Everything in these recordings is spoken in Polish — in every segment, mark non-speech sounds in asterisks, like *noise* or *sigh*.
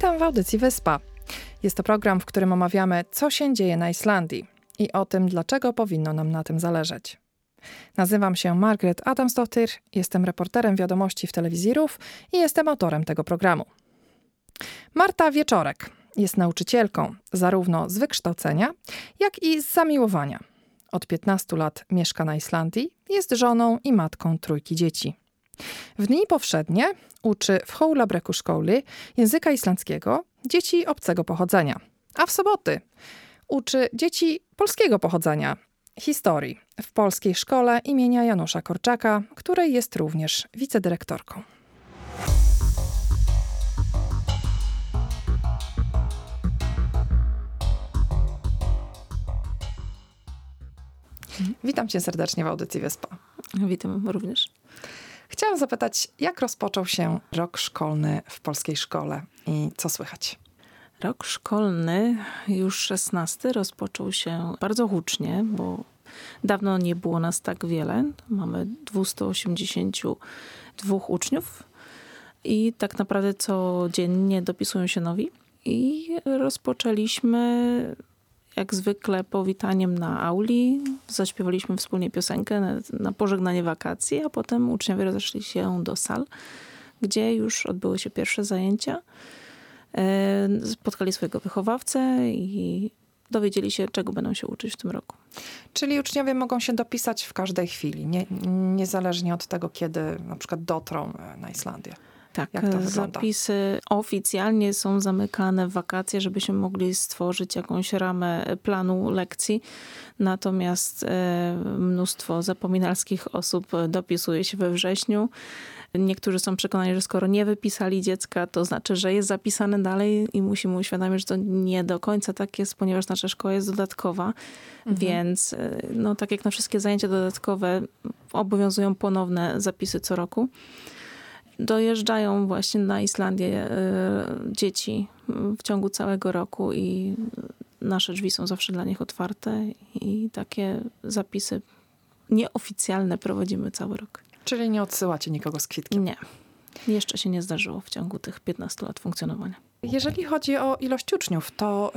Witam w audycji Wyspa. Jest to program, w którym omawiamy, co się dzieje na Islandii i o tym, dlaczego powinno nam na tym zależeć. Nazywam się Margaret Adamsdottir, jestem reporterem wiadomości w telewizji i jestem autorem tego programu. Marta Wieczorek jest nauczycielką zarówno z wykształcenia, jak i z zamiłowania. Od 15 lat mieszka na Islandii, jest żoną i matką trójki dzieci. W dni powszednie uczy w Hołlabreku Szkoły języka islandzkiego dzieci obcego pochodzenia, a w soboty uczy dzieci polskiego pochodzenia historii w polskiej szkole imienia Janusza Korczaka, której jest również wicedyrektorką. Witam cię serdecznie w audycji Wyspa. Witam również. Chciałam zapytać, jak rozpoczął się rok szkolny w polskiej szkole i co słychać? Rok szkolny, już 16, rozpoczął się bardzo hucznie, bo dawno nie było nas tak wiele. Mamy 282 uczniów i tak naprawdę codziennie dopisują się nowi. I rozpoczęliśmy jak zwykle powitaniem na auli. Zaśpiewaliśmy wspólnie piosenkę na, na pożegnanie wakacji, a potem uczniowie rozeszli się do sal, gdzie już odbyły się pierwsze zajęcia. E, spotkali swojego wychowawcę i dowiedzieli się, czego będą się uczyć w tym roku. Czyli uczniowie mogą się dopisać w każdej chwili, nie, niezależnie od tego, kiedy na przykład dotrą na Islandię. Tak, zapisy oficjalnie są zamykane w wakacje, żebyśmy mogli stworzyć jakąś ramę planu lekcji. Natomiast e, mnóstwo zapominalskich osób dopisuje się we wrześniu. Niektórzy są przekonani, że skoro nie wypisali dziecka, to znaczy, że jest zapisane dalej i musimy uświadomić, że to nie do końca tak jest, ponieważ nasza szkoła jest dodatkowa. Mhm. Więc e, no, tak jak na wszystkie zajęcia dodatkowe obowiązują ponowne zapisy co roku dojeżdżają właśnie na Islandię e, dzieci w ciągu całego roku i nasze drzwi są zawsze dla nich otwarte i takie zapisy nieoficjalne prowadzimy cały rok. Czyli nie odsyłacie nikogo z kwitkiem? Nie. Jeszcze się nie zdarzyło w ciągu tych 15 lat funkcjonowania. Jeżeli chodzi o ilość uczniów, to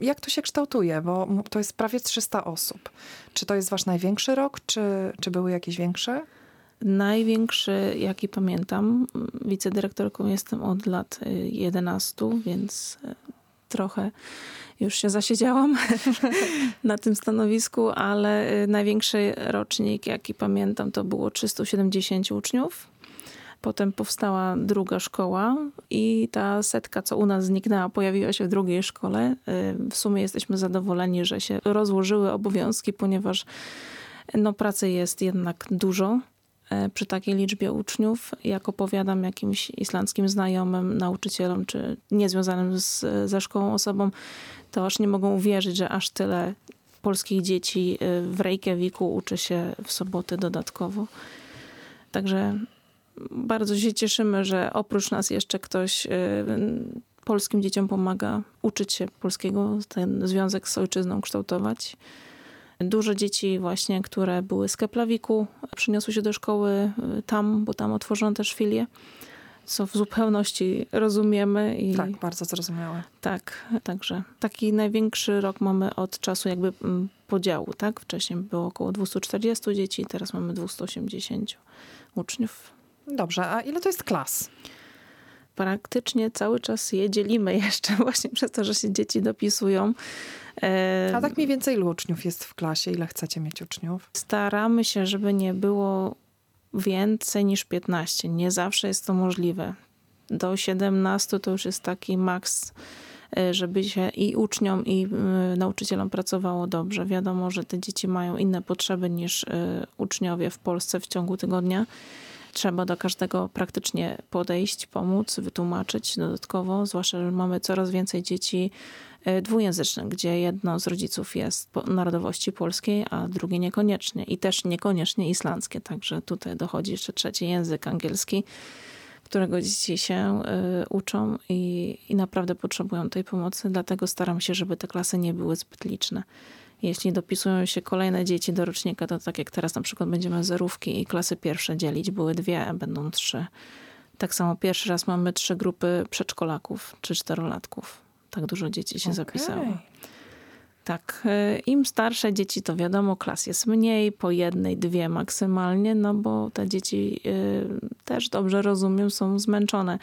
y, jak to się kształtuje? Bo to jest prawie 300 osób. Czy to jest wasz największy rok, czy, czy były jakieś większe? Największy, jaki pamiętam, wicedyrektorką jestem od lat 11, y, więc y, trochę już się zasiedziałam *laughs* na tym stanowisku, ale y, największy rocznik, jaki pamiętam, to było 370 uczniów. Potem powstała druga szkoła i ta setka, co u nas zniknęła, pojawiła się w drugiej szkole. W sumie jesteśmy zadowoleni, że się rozłożyły obowiązki, ponieważ no, pracy jest jednak dużo. E, przy takiej liczbie uczniów, jak opowiadam jakimś islandzkim znajomym, nauczycielom czy niezwiązanym z, ze szkołą osobom, to aż nie mogą uwierzyć, że aż tyle polskich dzieci e, w Reykjaviku uczy się w soboty dodatkowo. Także bardzo się cieszymy, że oprócz nas jeszcze ktoś e, polskim dzieciom pomaga uczyć się polskiego, ten związek z ojczyzną kształtować. Dużo dzieci właśnie, które były z Keplawiku, przyniosły się do szkoły y, tam, bo tam otworzono też filię co w zupełności rozumiemy. I tak, bardzo zrozumiałe. Tak, także taki największy rok mamy od czasu jakby mm, podziału, tak? Wcześniej było około 240 dzieci, teraz mamy 280 uczniów. Dobrze, a ile to jest klas? Praktycznie cały czas je dzielimy *laughs* jeszcze właśnie przez to, że się dzieci dopisują. A tak mniej więcej ilu uczniów jest w klasie? Ile chcecie mieć uczniów? Staramy się, żeby nie było więcej niż 15. Nie zawsze jest to możliwe. Do 17 to już jest taki maks, e, żeby się i uczniom, i e, nauczycielom pracowało dobrze. Wiadomo, że te dzieci mają inne potrzeby niż e, uczniowie w Polsce w ciągu tygodnia. Trzeba do każdego praktycznie podejść, pomóc, wytłumaczyć dodatkowo, zwłaszcza, że mamy coraz więcej dzieci E, dwujęzyczny, gdzie jedno z rodziców jest narodowości polskiej, a drugie niekoniecznie i też niekoniecznie islandzkie. Także tutaj dochodzi jeszcze trzeci język angielski, którego dzieci się y, uczą i, i naprawdę potrzebują tej pomocy. Dlatego staram się, żeby te klasy nie były zbyt liczne. Jeśli dopisują się kolejne dzieci do rocznika, to tak jak teraz na przykład będziemy zerówki i klasy pierwsze dzielić, były dwie, a będą trzy Tak samo pierwszy raz mamy trzy grupy przedszkolaków czy czterolatków. Tak dużo dzieci się okay. zapisało. Tak, e, im starsze dzieci, to wiadomo, klas jest mniej, po jednej, dwie maksymalnie, no bo te dzieci y, też dobrze rozumiem, są zmęczone,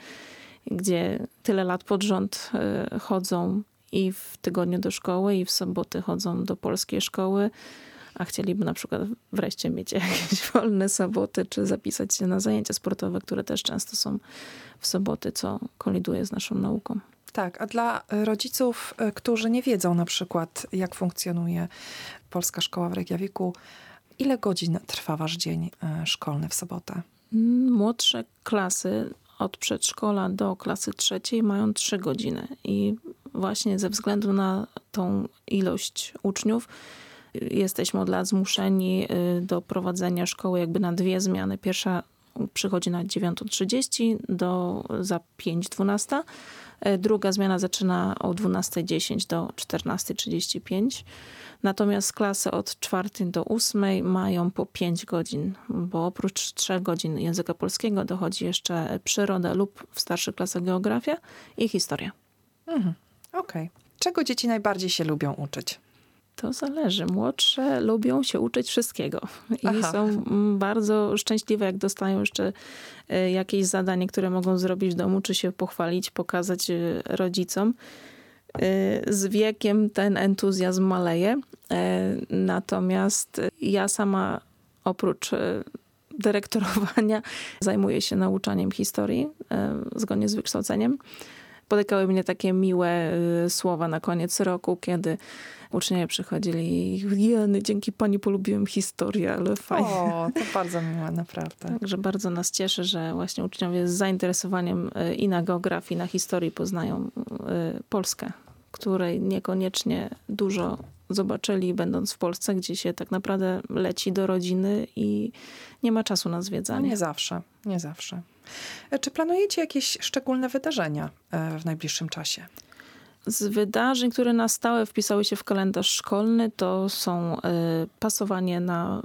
gdzie tyle lat pod rząd y, chodzą i w tygodniu do szkoły, i w soboty chodzą do polskiej szkoły, a chcieliby na przykład wreszcie mieć *laughs* jakieś wolne soboty, czy zapisać się na zajęcia sportowe, które też często są w soboty, co koliduje z naszą nauką. Tak, a dla rodziców, e, którzy nie wiedzą na przykład, jak funkcjonuje polska szkoła w Reykjaviku, ile godzin trwa wasz dzień e, szkolny w sobotę? Młodsze klasy od przedszkola do klasy trzeciej mają trzy godziny i właśnie ze względu na tą ilość uczniów jesteśmy od lat zmuszeni y, do prowadzenia szkoły jakby na dwie zmiany. Pierwsza przychodzi na 9.30 do za 5.12. Y, druga zmiana zaczyna o 12.10 do 14.35. Natomiast klasy od 4 do 8 mają po 5 godzin, bo oprócz 3 godzin języka polskiego dochodzi jeszcze przyroda lub w starszych klasach geografia i historia. Mhm. Okej. Okay. Czego dzieci najbardziej się lubią uczyć? To zależy. Młodsze lubią się uczyć wszystkiego i Aha. są mm, bardzo szczęśliwe, jak dostają jeszcze e, jakieś zadanie, które mogą zrobić w domu, czy się pochwalić, pokazać e, rodzicom. E, z wiekiem ten entuzjazm maleje. Natomiast ja sama oprócz dyrektorowania *laughs* zajmuję się nauczaniem historii zgodnie z wykształceniem. Spotykały mnie takie miłe słowa na koniec roku, kiedy uczniowie przychodzili i jeny, dzięki pani polubiłem historię, ale fajnie. O, to bardzo miłe, naprawdę. Także bardzo nas cieszy, że właśnie uczniowie z zainteresowaniem e, i na geografii, i na historii poznają e, Polskę, której niekoniecznie dużo zobaczyli, będąc w Polsce, gdzie się tak naprawdę leci do rodziny i nie ma czasu na zwiedzanie. No nie zawsze, nie zawsze. E, czy planujecie jakieś szczególne wydarzenia w najbliższym czasie? Z wydarzeń, które na stałe wpisały się w kalendarz szkolny, to są y, pasowanie na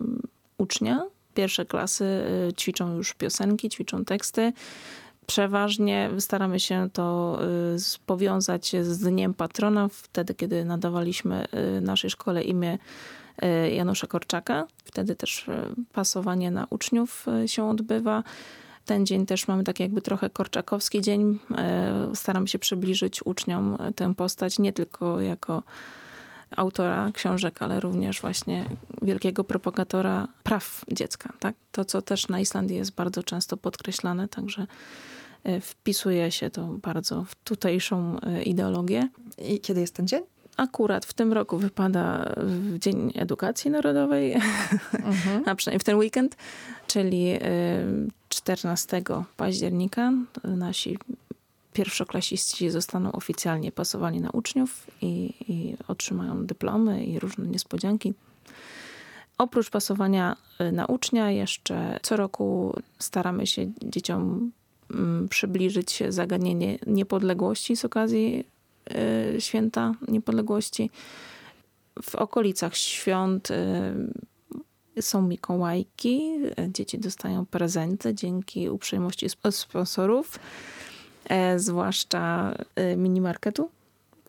ucznia. Pierwsze klasy y, ćwiczą już piosenki, ćwiczą teksty. Przeważnie staramy się to powiązać z Dniem Patrona, wtedy kiedy nadawaliśmy naszej szkole imię Janusza Korczaka. Wtedy też pasowanie na uczniów się odbywa. Ten dzień też mamy tak jakby trochę korczakowski dzień. E, staram się przybliżyć uczniom tę postać nie tylko jako autora książek, ale również właśnie wielkiego propagatora praw dziecka. Tak? To, co też na Islandii jest bardzo często podkreślane, także e, wpisuje się to bardzo w tutejszą e, ideologię. I kiedy jest ten dzień? Akurat w tym roku wypada w Dzień Edukacji Narodowej, *laughs* mhm. a przynajmniej w ten weekend, czyli 14 października nasi pierwszoklasiści zostaną oficjalnie pasowani na uczniów i, i otrzymają dyplomy i różne niespodzianki. Oprócz pasowania y, na ucznia, jeszcze co roku staramy się dzieciom mm, przybliżyć zagadnienie niepodległości z okazji y, święta niepodległości. W okolicach świąt y, są Mikołajki, dzieci dostają prezenty dzięki uprzejmości sponsorów, e, zwłaszcza e, minimarketu,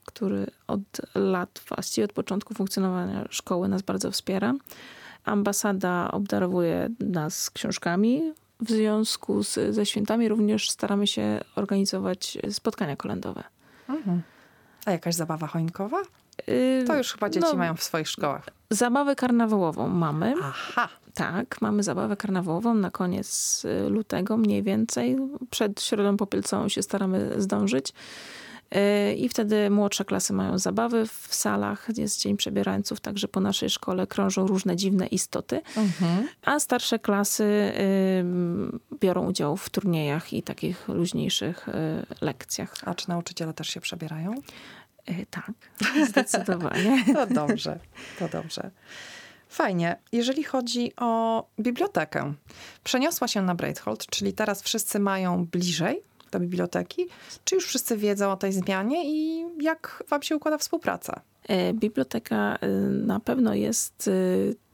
który od lat, właściwie od początku funkcjonowania szkoły nas bardzo wspiera. Ambasada obdarowuje nas książkami. W związku z, ze świętami również staramy się organizować spotkania kolędowe. Mhm. A jakaś zabawa choinkowa? To już chyba dzieci no, mają w swoich szkołach. Zabawę karnawałową mamy. Aha. Tak, mamy zabawę karnawałową na koniec y, lutego mniej więcej. Przed Środą Popielcową się staramy zdążyć. Y, I wtedy młodsze klasy mają zabawy w salach, jest Dzień Przebierańców, także po naszej szkole krążą różne dziwne istoty. Mhm. A starsze klasy biorą udział w turniejach i takich luźniejszych y, lekcjach. A czy nauczyciele też się przebierają? E, tak, zdecydowanie. *laughs* to dobrze, to dobrze. Fajnie. Jeżeli chodzi o bibliotekę, przeniosła się na Breithold, czyli teraz wszyscy mają bliżej do biblioteki. Czy już wszyscy wiedzą o tej zmianie i jak wam się układa współpraca? E, biblioteka e, na pewno jest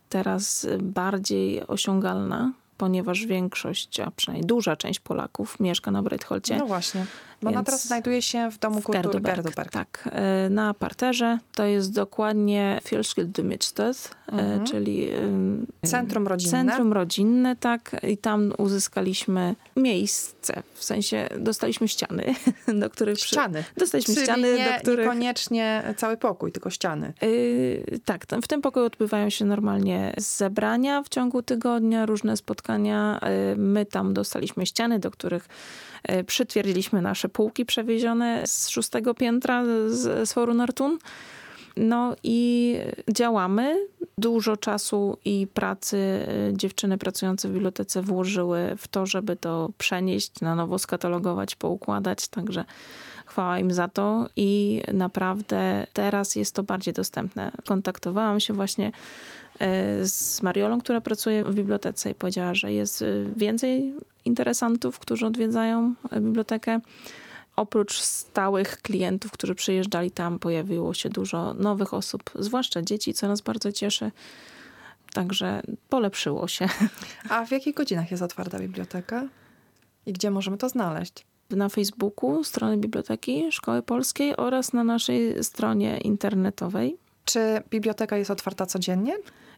teraz bardziej osiągalna ponieważ większość, a przynajmniej duża część Polaków mieszka na Breitholcie. No właśnie, bo ona teraz znajduje się w Domu Kultury Gerduberg, Gerduberg. Tak, e, na parterze. To jest dokładnie Fjellskild Midstad, Mhm. czyli e, Centrum rodzinne. Centrum rodzinne, tak. I tam uzyskaliśmy miejsce, w sensie dostaliśmy ściany, *laughs* do których... przy- Ściany. Dostaliśmy Czyli ściany, nie, do których... niekoniecznie cały pokój, tylko ściany. Yy, tak, tam, w tym pokoju odbywają się normalnie zebrania w ciągu tygodnia, różne spotkania. Yy, my tam dostaliśmy ściany, do których yy, przytwierdziliśmy nasze półki przewiezione z szóstego piętra z, z Foru. No i działamy. Dużo czasu i pracy yy, dziewczyny pracujące w bibliotece włożyły w to, żeby to przenieść, na nowo skatalogować, poukładać. Także chwała im za to i naprawdę teraz jest to bardziej dostępne. Kontaktowałam się właśnie e, z Mariolą, która pracuje w bibliotece i powiedziała, że jest e, więcej interesantów, którzy odwiedzają bibliotekę. Oprócz stałych klientów, którzy przyjeżdżali tam, pojawiło się dużo nowych osób, zwłaszcza dzieci, co nas bardzo cieszy. Także polepszyło się. A w jakich godzinach jest otwarta biblioteka? I gdzie możemy to znaleźć? na Facebooku strony Biblioteki Szkoły Polskiej oraz na naszej stronie internetowej. Czy biblioteka jest otwarta codziennie?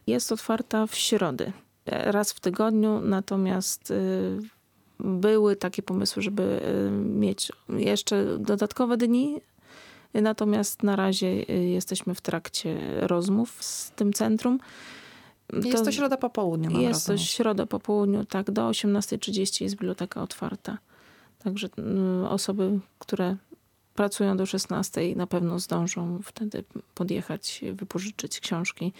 Jest otwarta w środy, e, raz w tygodniu, natomiast y, były takie pomysły, żeby y, mieć jeszcze dodatkowe dni. Natomiast na razie y, jesteśmy w trakcie rozmów z tym centrum. Jest to środa po południu, mam Jest to rozumieć. środa po południu, tak, do 18.30 jest biblioteka otwarta. Także y, osoby, które pracują do 16 na pewno zdążą wtedy podjechać, wypożyczyć książki.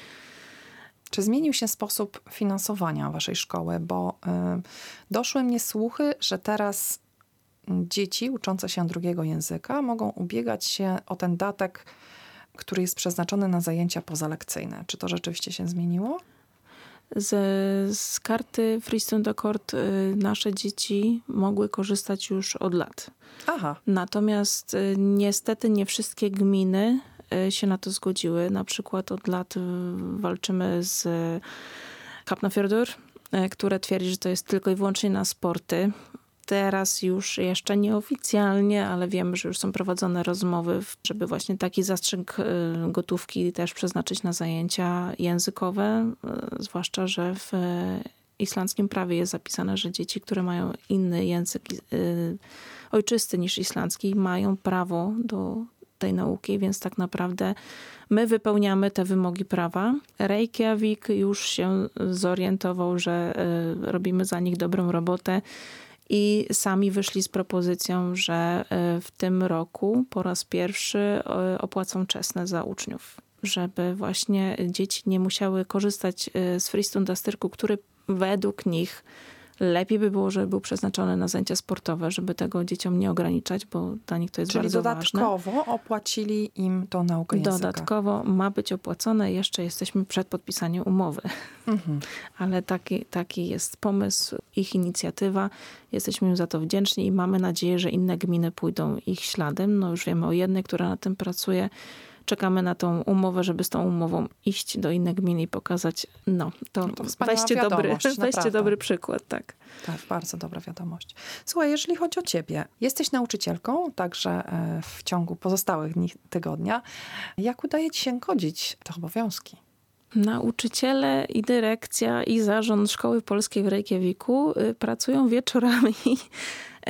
Czy zmienił się sposób finansowania waszej szkoły? Bo y, doszły mnie słuchy, że teraz dzieci uczące się drugiego języka mogą ubiegać się o ten datek, który jest przeznaczony na zajęcia pozalekcyjne. Czy to rzeczywiście się zmieniło? Z, z karty Freestone Accord y, nasze dzieci mogły korzystać już od lat. Aha, Natomiast y, niestety nie wszystkie gminy się na to zgodziły. Na przykład od lat y, walczymy z Kapnafjordur, y, które twierdzi, że to jest tylko i wyłącznie na sporty. Teraz już jeszcze nieoficjalnie, ale wiemy, że już są prowadzone rozmowy, żeby właśnie taki zastrzyk y, gotówki też przeznaczyć na zajęcia językowe, y, zwłaszcza, że w y, islandzkim prawie jest zapisane, że dzieci, które mają inny język y, ojczysty niż islandzki, mają prawo do tej nauki, więc tak naprawdę my wypełniamy te wymogi prawa. Reykjavik już się zorientował, że y, robimy za nich dobrą robotę i sami wyszli z propozycją, że y, w tym roku po raz pierwszy y, opłacą czesne za uczniów, żeby właśnie dzieci nie musiały korzystać z Freestone Styrku, który według nich lepiej by było, żeby był przeznaczony na zajęcia sportowe, żeby tego dzieciom nie ograniczać, bo dla nich to jest czyli bardzo ważne. dodatkowo opłacili im tą naukę języka. Dodatkowo ma być opłacone, jeszcze jesteśmy przed podpisaniem umowy. Mhm. *laughs* Ale taki, taki jest pomysł, ich inicjatywa. Jesteśmy im za to wdzięczni i mamy nadzieję, że inne gminy pójdą ich śladem. No już wiemy o jednej, która na tym pracuje. Czekamy na tą umowę, żeby z tą umową iść do innych gmin i pokazać, no to, to wspaniała weźcie, dobry, *laughs* weźcie dobry przykład, tak. Tak, bardzo dobra wiadomość. Słuchaj, jeżeli chodzi o ciebie, jesteś nauczycielką, także e, w ciągu pozostałych dni tygodnia. Jak udaje ci się godzić te obowiązki? Nauczyciele i dyrekcja i zarząd Szkoły Polskiej w Reykjaviku y, pracują wieczorami, *laughs*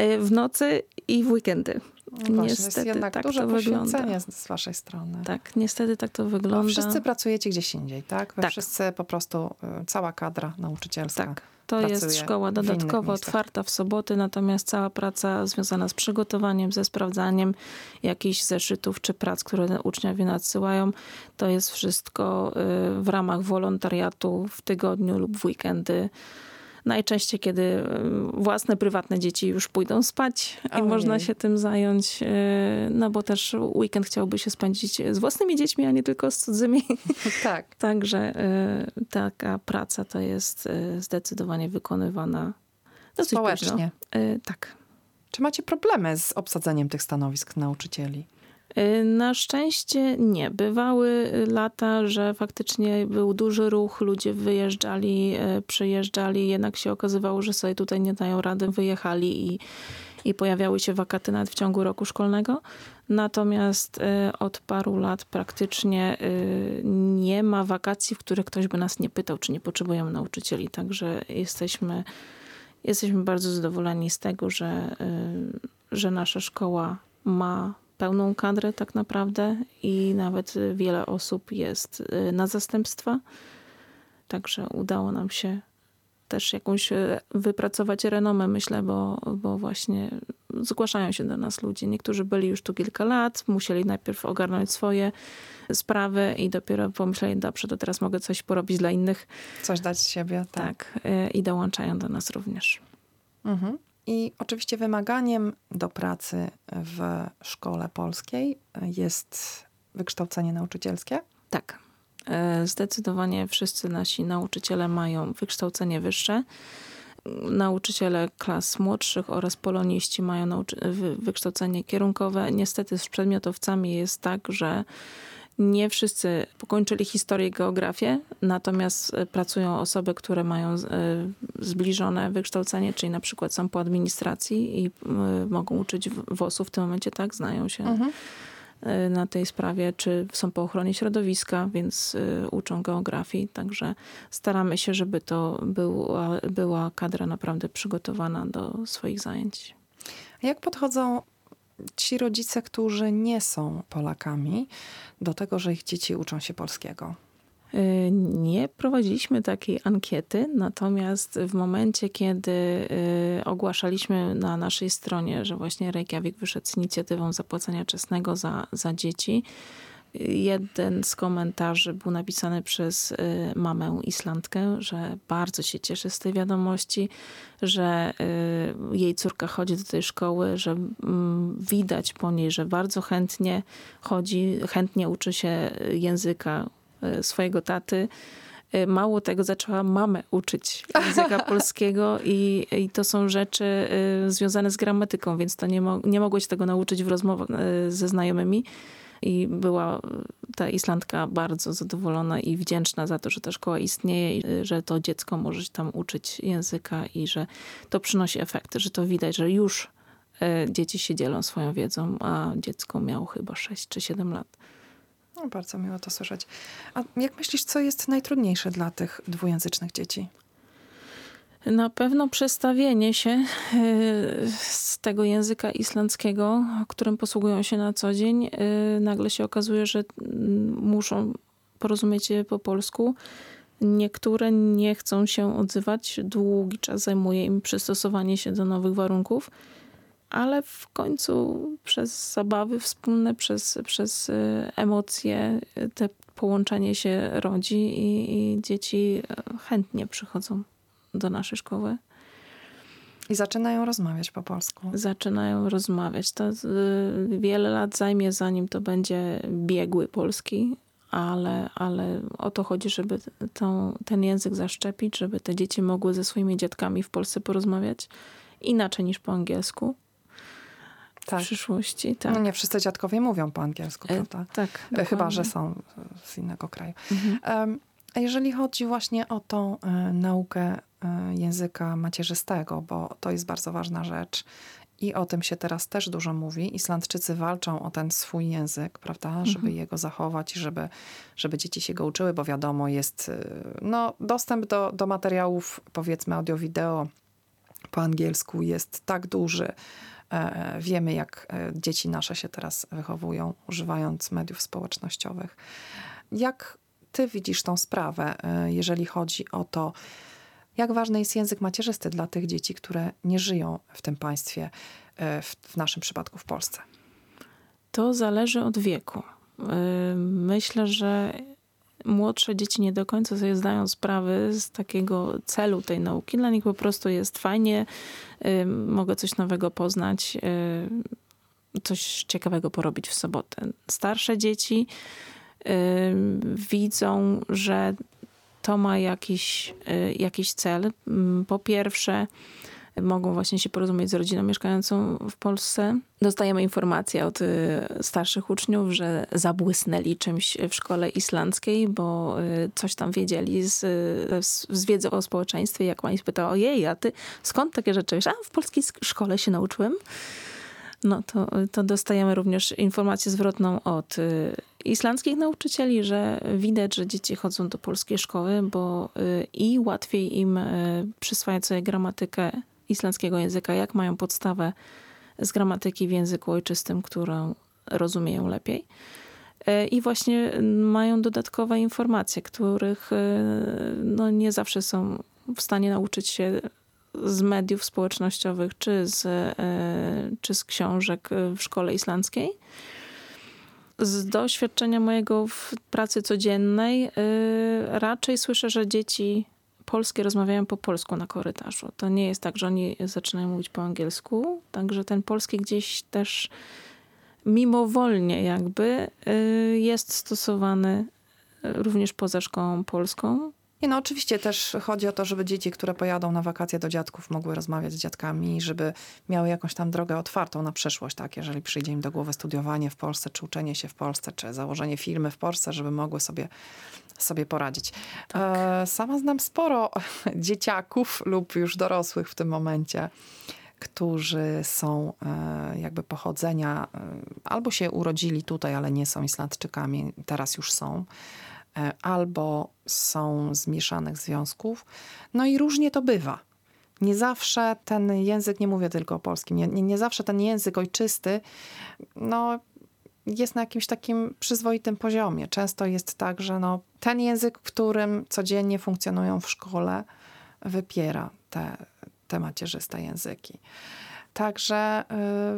y, w nocy i w weekendy. Właśnie, jest Niestety jednak tak duże to wygląda. z, waszej strony. Tak, niestety tak to Bo wygląda. wszyscy pracujecie gdzieś indziej, tak? Wy Tak. Wszyscy po prostu, y, cała kadra nauczycielska. Tak, to jest szkoła w dodatkowo miejscach. otwarta w soboty, natomiast cała praca związana z przygotowaniem, ze sprawdzaniem jakichś zeszytów czy prac, które uczniowie nadsyłają, to jest wszystko y, w ramach wolontariatu w tygodniu lub w weekendy. Najczęściej, kiedy własne, prywatne dzieci już pójdą spać i Ojej. można się tym zająć, y, no bo też weekend chciałby się spędzić z własnymi dziećmi, a nie tylko z cudzymi. *laughs* tak. Także y, taka praca to jest y, zdecydowanie wykonywana dosyć Społecznie. Późno. Tak. Czy macie problemy z obsadzeniem tych stanowisk nauczycieli? Y, na szczęście nie. Bywały lata, że faktycznie był duży ruch, ludzie wyjeżdżali, y, przyjeżdżali, jednak się okazywało, że sobie tutaj nie dają rady, wyjechali i, i pojawiały się wakaty nawet w ciągu roku szkolnego. Natomiast y, od paru lat praktycznie nie ma wakacji, w których ktoś by nas nie pytał, czy nie potrzebujemy nauczycieli. Także jesteśmy, jesteśmy bardzo zadowoleni z tego, że, że nasza szkoła ma pełną kadrę tak naprawdę i nawet wiele osób jest y, na zastępstwa. Także udało nam się też jakąś y, wypracować renomę, myślę, bo, bo właśnie zgłaszają się do nas ludzie. Niektórzy byli już tu kilka lat, musieli najpierw ogarnąć swoje sprawy i dopiero pomyśleli, dobrze, to teraz mogę coś porobić dla innych. Coś dać z siebie. Tak, tak y, i dołączają do nas również. Mhm. I oczywiście wymaganiem do pracy w szkole polskiej jest wykształcenie nauczycielskie? Tak. E, zdecydowanie wszyscy nasi nauczyciele mają wykształcenie wyższe. Nauczyciele klas młodszych oraz poloniści mają wykształcenie kierunkowe. Niestety z przedmiotowcami jest tak, że nie wszyscy pokończyli historię i geografię, natomiast e, pracują osoby, które mają e, zbliżone wykształcenie, czyli na przykład są po administracji i e, mogą uczyć WOS-u w tym momencie, tak, znają się mhm. na tej sprawie, czy są po ochronie środowiska, więc uczą geografii. Także staramy się, żeby to była, była kadra naprawdę przygotowana do swoich zajęć. Jak podchodzą ci rodzice, którzy nie są Polakami, do tego, że ich dzieci uczą się polskiego? Y, nie prowadziliśmy takiej ankiety, natomiast w momencie, kiedy y, ogłaszaliśmy na naszej stronie, że właśnie Reykjavik wyszedł z inicjatywą zapłacenia czesnego za, za dzieci, Jeden z komentarzy był napisany przez y, mamę Islandkę, że bardzo się cieszy z tej wiadomości, że y, jej córka chodzi do tej szkoły, że mm, widać po niej, że bardzo chętnie chodzi, chętnie uczy się języka y, swojego taty. Mało tego, zaczęła mamę uczyć języka *laughs* polskiego i, i to są rzeczy związane z gramatyką, więc to nie, mo nie mogłeś tego nauczyć w rozmowach ze znajomymi i była ta Islandka bardzo zadowolona i wdzięczna za to, że ta szkoła istnieje i że to dziecko może się tam uczyć języka i że to przynosi efekty, że to widać, że już e, dzieci się dzielą swoją wiedzą, a dziecko miało chyba 6 czy 7 lat. No, bardzo miło to słyszeć. A jak myślisz, co jest najtrudniejsze dla tych dwujęzycznych dzieci? Na pewno przestawienie się e, z tego języka islandzkiego, którym posługują się na co dzień, e, nagle się okazuje, że mm, muszą porozumieć się po polsku. Niektóre nie chcą się odzywać, długi czas zajmuje im przystosowanie się do nowych warunków, ale w końcu przez zabawy wspólne, przez, przez e, emocje, te połączenie się rodzi i, i dzieci chętnie przychodzą do naszej szkoły. I zaczynają rozmawiać po polsku. Zaczynają rozmawiać. To y, wiele lat zajmie, zanim to będzie biegły polski, ale, ale o to chodzi, żeby tą, ten język zaszczepić, żeby te dzieci mogły ze swoimi dziadkami w Polsce porozmawiać inaczej niż po angielsku. Tak. W przyszłości, tak. No nie wszyscy dziadkowie mówią po angielsku, e, prawda? E, tak. Dokładnie. Chyba, że są z innego kraju. Mhm. Um, a jeżeli chodzi właśnie o tą y, naukę języka macierzystego, bo to jest bardzo ważna rzecz i o tym się teraz też dużo mówi. Islandczycy walczą o ten swój język, prawda, mhm. żeby jego zachować i żeby, żeby dzieci się go uczyły, bo wiadomo, jest y, no, dostęp do, do materiałów, powiedzmy, audio-wideo po angielsku jest tak duży. E, wiemy, jak dzieci nasze się teraz wychowują, używając mediów społecznościowych. Jak ty widzisz tą sprawę, e, jeżeli chodzi o to, jak ważny jest język macierzysty dla tych dzieci, które nie żyją w tym państwie, e, w, w naszym przypadku w Polsce? To zależy od wieku. E, myślę, że młodsze dzieci nie do końca sobie zdają sprawy z takiego celu tej nauki. Dla nich po prostu jest fajnie, mogę coś nowego poznać, coś ciekawego porobić w sobotę. Starsze dzieci widzą, że to ma jakiś, y, jakiś cel. Mm, po pierwsze, mogą właśnie się porozumieć z rodziną mieszkającą w Polsce. Dostajemy informacje od y, starszych uczniów, że zabłysnęli czymś w szkole islandzkiej, bo y, coś tam wiedzieli z, z wiedzy o społeczeństwie. Jak pani spytała, ojej, a ty skąd takie rzeczy wiesz? A w polskiej szkole się nauczyłem no to, to dostajemy również informację zwrotną od islandzkich nauczycieli, że widać, że dzieci chodzą do polskiej szkoły, bo y, i łatwiej im y, przyswajać sobie gramatykę islandzkiego języka, jak mają podstawę z gramatyki w języku ojczystym, którą rozumieją lepiej. I właśnie mają dodatkowe informacje, których no, nie zawsze są w stanie nauczyć się z mediów społecznościowych, czy z, czy z książek w szkole islandzkiej. Z doświadczenia mojego w pracy codziennej e, raczej słyszę, że dzieci polskie rozmawiają po polsku na korytarzu. To nie jest tak, że oni zaczynają mówić po angielsku, także ten polski gdzieś też mimowolnie jakby e, jest stosowany również poza szkołą polską. I no oczywiście też chodzi o to, żeby dzieci, które pojadą na wakacje do dziadków, mogły rozmawiać z dziadkami, żeby miały jakąś tam drogę otwartą na przyszłość, tak? Jeżeli przyjdzie im do głowy studiowanie w Polsce, czy uczenie się w Polsce, czy założenie firmy w Polsce, żeby mogły sobie sobie poradzić. Tak. E, sama znam sporo *laughs* dzieciaków lub już dorosłych w tym momencie, którzy są e, jakby pochodzenia, e, albo się urodzili tutaj, ale nie są Islandczykami, teraz już są albo są z mieszanych związków. No i różnie to bywa. Nie zawsze ten język, nie mówię tylko o polskim, nie, nie, nie zawsze ten język ojczysty, no, jest na jakimś takim przyzwoitym poziomie. Często jest tak, że no, ten język, którym codziennie funkcjonują w szkole, wypiera te, te macierzyste języki. Także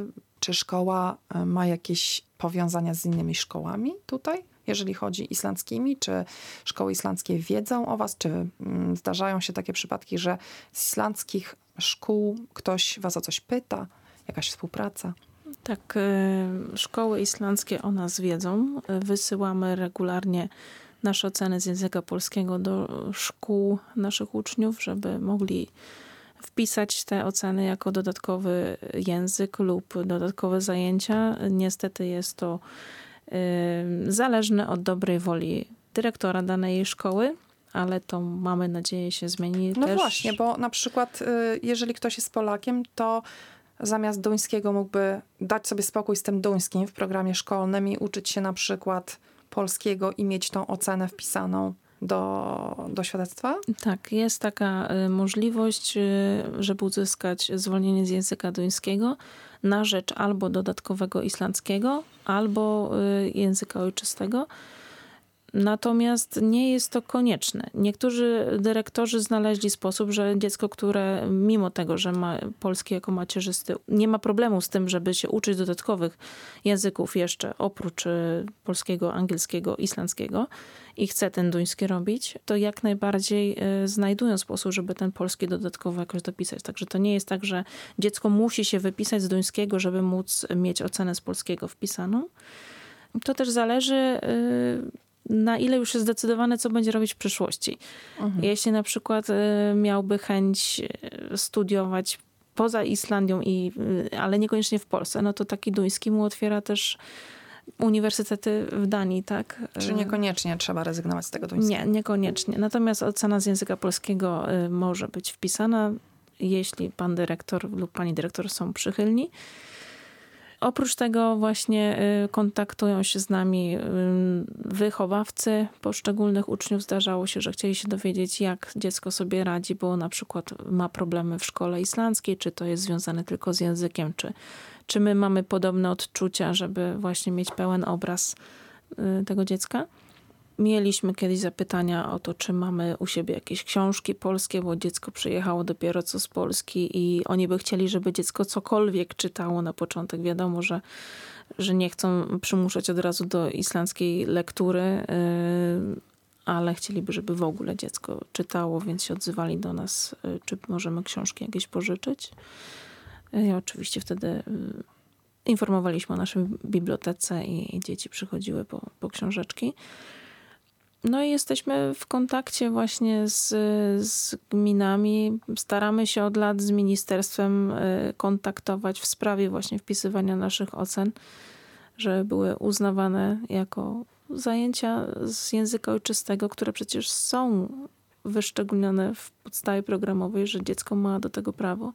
y, czy szkoła y, ma jakieś powiązania z innymi szkołami tutaj? Jeżeli chodzi islandzkimi? Czy szkoły islandzkie wiedzą o was? Czy mm, zdarzają się takie przypadki, że z islandzkich szkół ktoś was o coś pyta? Jakaś współpraca? Tak, y, szkoły islandzkie o nas wiedzą. Wysyłamy regularnie nasze oceny z języka polskiego do szkół naszych uczniów, żeby mogli wpisać te oceny jako dodatkowy język lub dodatkowe zajęcia. Niestety jest to zależne od dobrej woli dyrektora danej szkoły, ale to mamy nadzieję się zmieni no też. właśnie, bo na przykład y, jeżeli ktoś jest Polakiem, to zamiast duńskiego mógłby dać sobie spokój z tym duńskim w programie szkolnym i uczyć się na przykład polskiego i mieć tą ocenę wpisaną do, do świadectwa? Tak, jest taka y, możliwość, y, żeby uzyskać zwolnienie z języka duńskiego na rzecz albo dodatkowego islandzkiego, albo y, języka ojczystego. Natomiast nie jest to konieczne. Niektórzy dyrektorzy znaleźli sposób, że dziecko, które mimo tego, że ma polski jako macierzysty, nie ma problemu z tym, żeby się uczyć dodatkowych języków jeszcze oprócz y, polskiego, angielskiego, islandzkiego i chce ten duński robić, to jak najbardziej y, znajdują sposób, żeby ten polski dodatkowo jakoś dopisać. Także to nie jest tak, że dziecko musi się wypisać z duńskiego, żeby móc mieć ocenę z polskiego wpisaną. To też zależy na ile już jest zdecydowane, co będzie robić w przyszłości. Mhm. Jeśli na przykład y, miałby chęć y, studiować poza Islandią, i, y, ale niekoniecznie w Polsce, no to taki duński mu otwiera też uniwersytety w Danii, tak? Czy niekoniecznie trzeba rezygnować z tego duńskiego? Nie, niekoniecznie. Natomiast ocena z języka polskiego może być wpisana, jeśli pan dyrektor lub pani dyrektor są przychylni. Oprócz tego właśnie y, kontaktują się z nami y, wychowawcy poszczególnych uczniów. Zdarzało się, że chcieli się dowiedzieć, jak dziecko sobie radzi, bo na przykład ma problemy w szkole islandzkiej, czy to jest związane tylko z językiem, czy, czy my mamy podobne odczucia, żeby właśnie mieć pełen obraz y, tego dziecka. Mieliśmy kiedyś zapytania o to, czy mamy u siebie jakieś książki polskie, bo dziecko przyjechało dopiero co z Polski i oni by chcieli, żeby dziecko cokolwiek czytało na początek. Wiadomo, że, że nie chcą przymuszać od razu do islandzkiej lektury, yy, ale chcieliby, żeby w ogóle dziecko czytało, więc się odzywali do nas, yy, czy możemy książki jakieś pożyczyć. I oczywiście wtedy informowaliśmy o naszej bibliotece i dzieci przychodziły po, po książeczki. No i jesteśmy w kontakcie właśnie z, z gminami. Staramy się od lat z ministerstwem y, kontaktować w sprawie właśnie wpisywania naszych ocen, żeby były uznawane jako zajęcia z języka ojczystego, które przecież są wyszczególnione w podstawie programowej, że dziecko ma do tego prawo.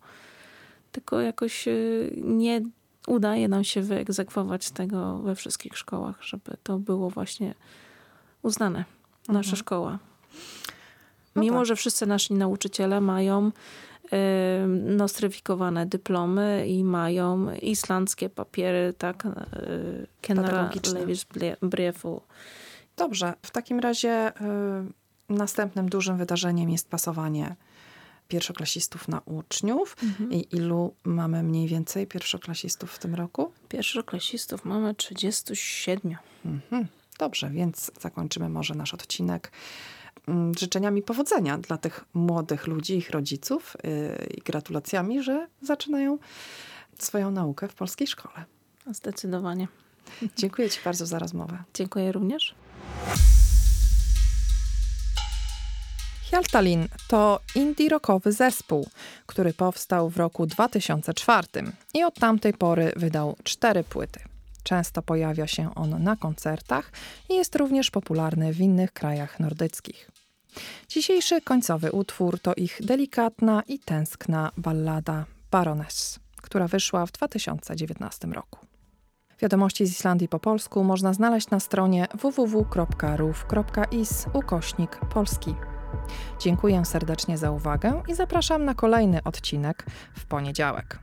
Tylko jakoś y, nie udaje nam się wyegzekwować tego we wszystkich szkołach, żeby to było właśnie uznane. Nasza mhm. szkoła. No Mimo, tak. że wszyscy nasi nauczyciele mają nostryfikowane dyplomy i mają islandzkie papiery, tak, y, Kenara Briefu. Dobrze, w takim razie y, następnym dużym wydarzeniem jest pasowanie pierwszoklasistów na uczniów. Mhm. I ilu mamy mniej więcej pierwszoklasistów w tym roku? Pierwszoklasistów mamy 37. Mhm. Dobrze, więc zakończymy może nasz odcinek mm, życzeniami powodzenia dla tych młodych ludzi, ich rodziców yy, i gratulacjami, że zaczynają swoją naukę w polskiej szkole. Zdecydowanie. *laughs* Dziękuję Ci bardzo za rozmowę. Dziękuję również. Hjaltalin to indie rockowy zespół, który powstał w roku 2004 i od tamtej pory wydał cztery płyty. Często pojawia się on na koncertach i jest również popularny w innych krajach nordyckich. Dzisiejszy końcowy utwór to ich delikatna i tęskna ballada Baroness, która wyszła w 2019 roku. Wiadomości z Islandii po polsku można znaleźć na stronie www.ruf.is ukośnik polski. Dziękuję serdecznie za uwagę i zapraszam na kolejny odcinek w poniedziałek.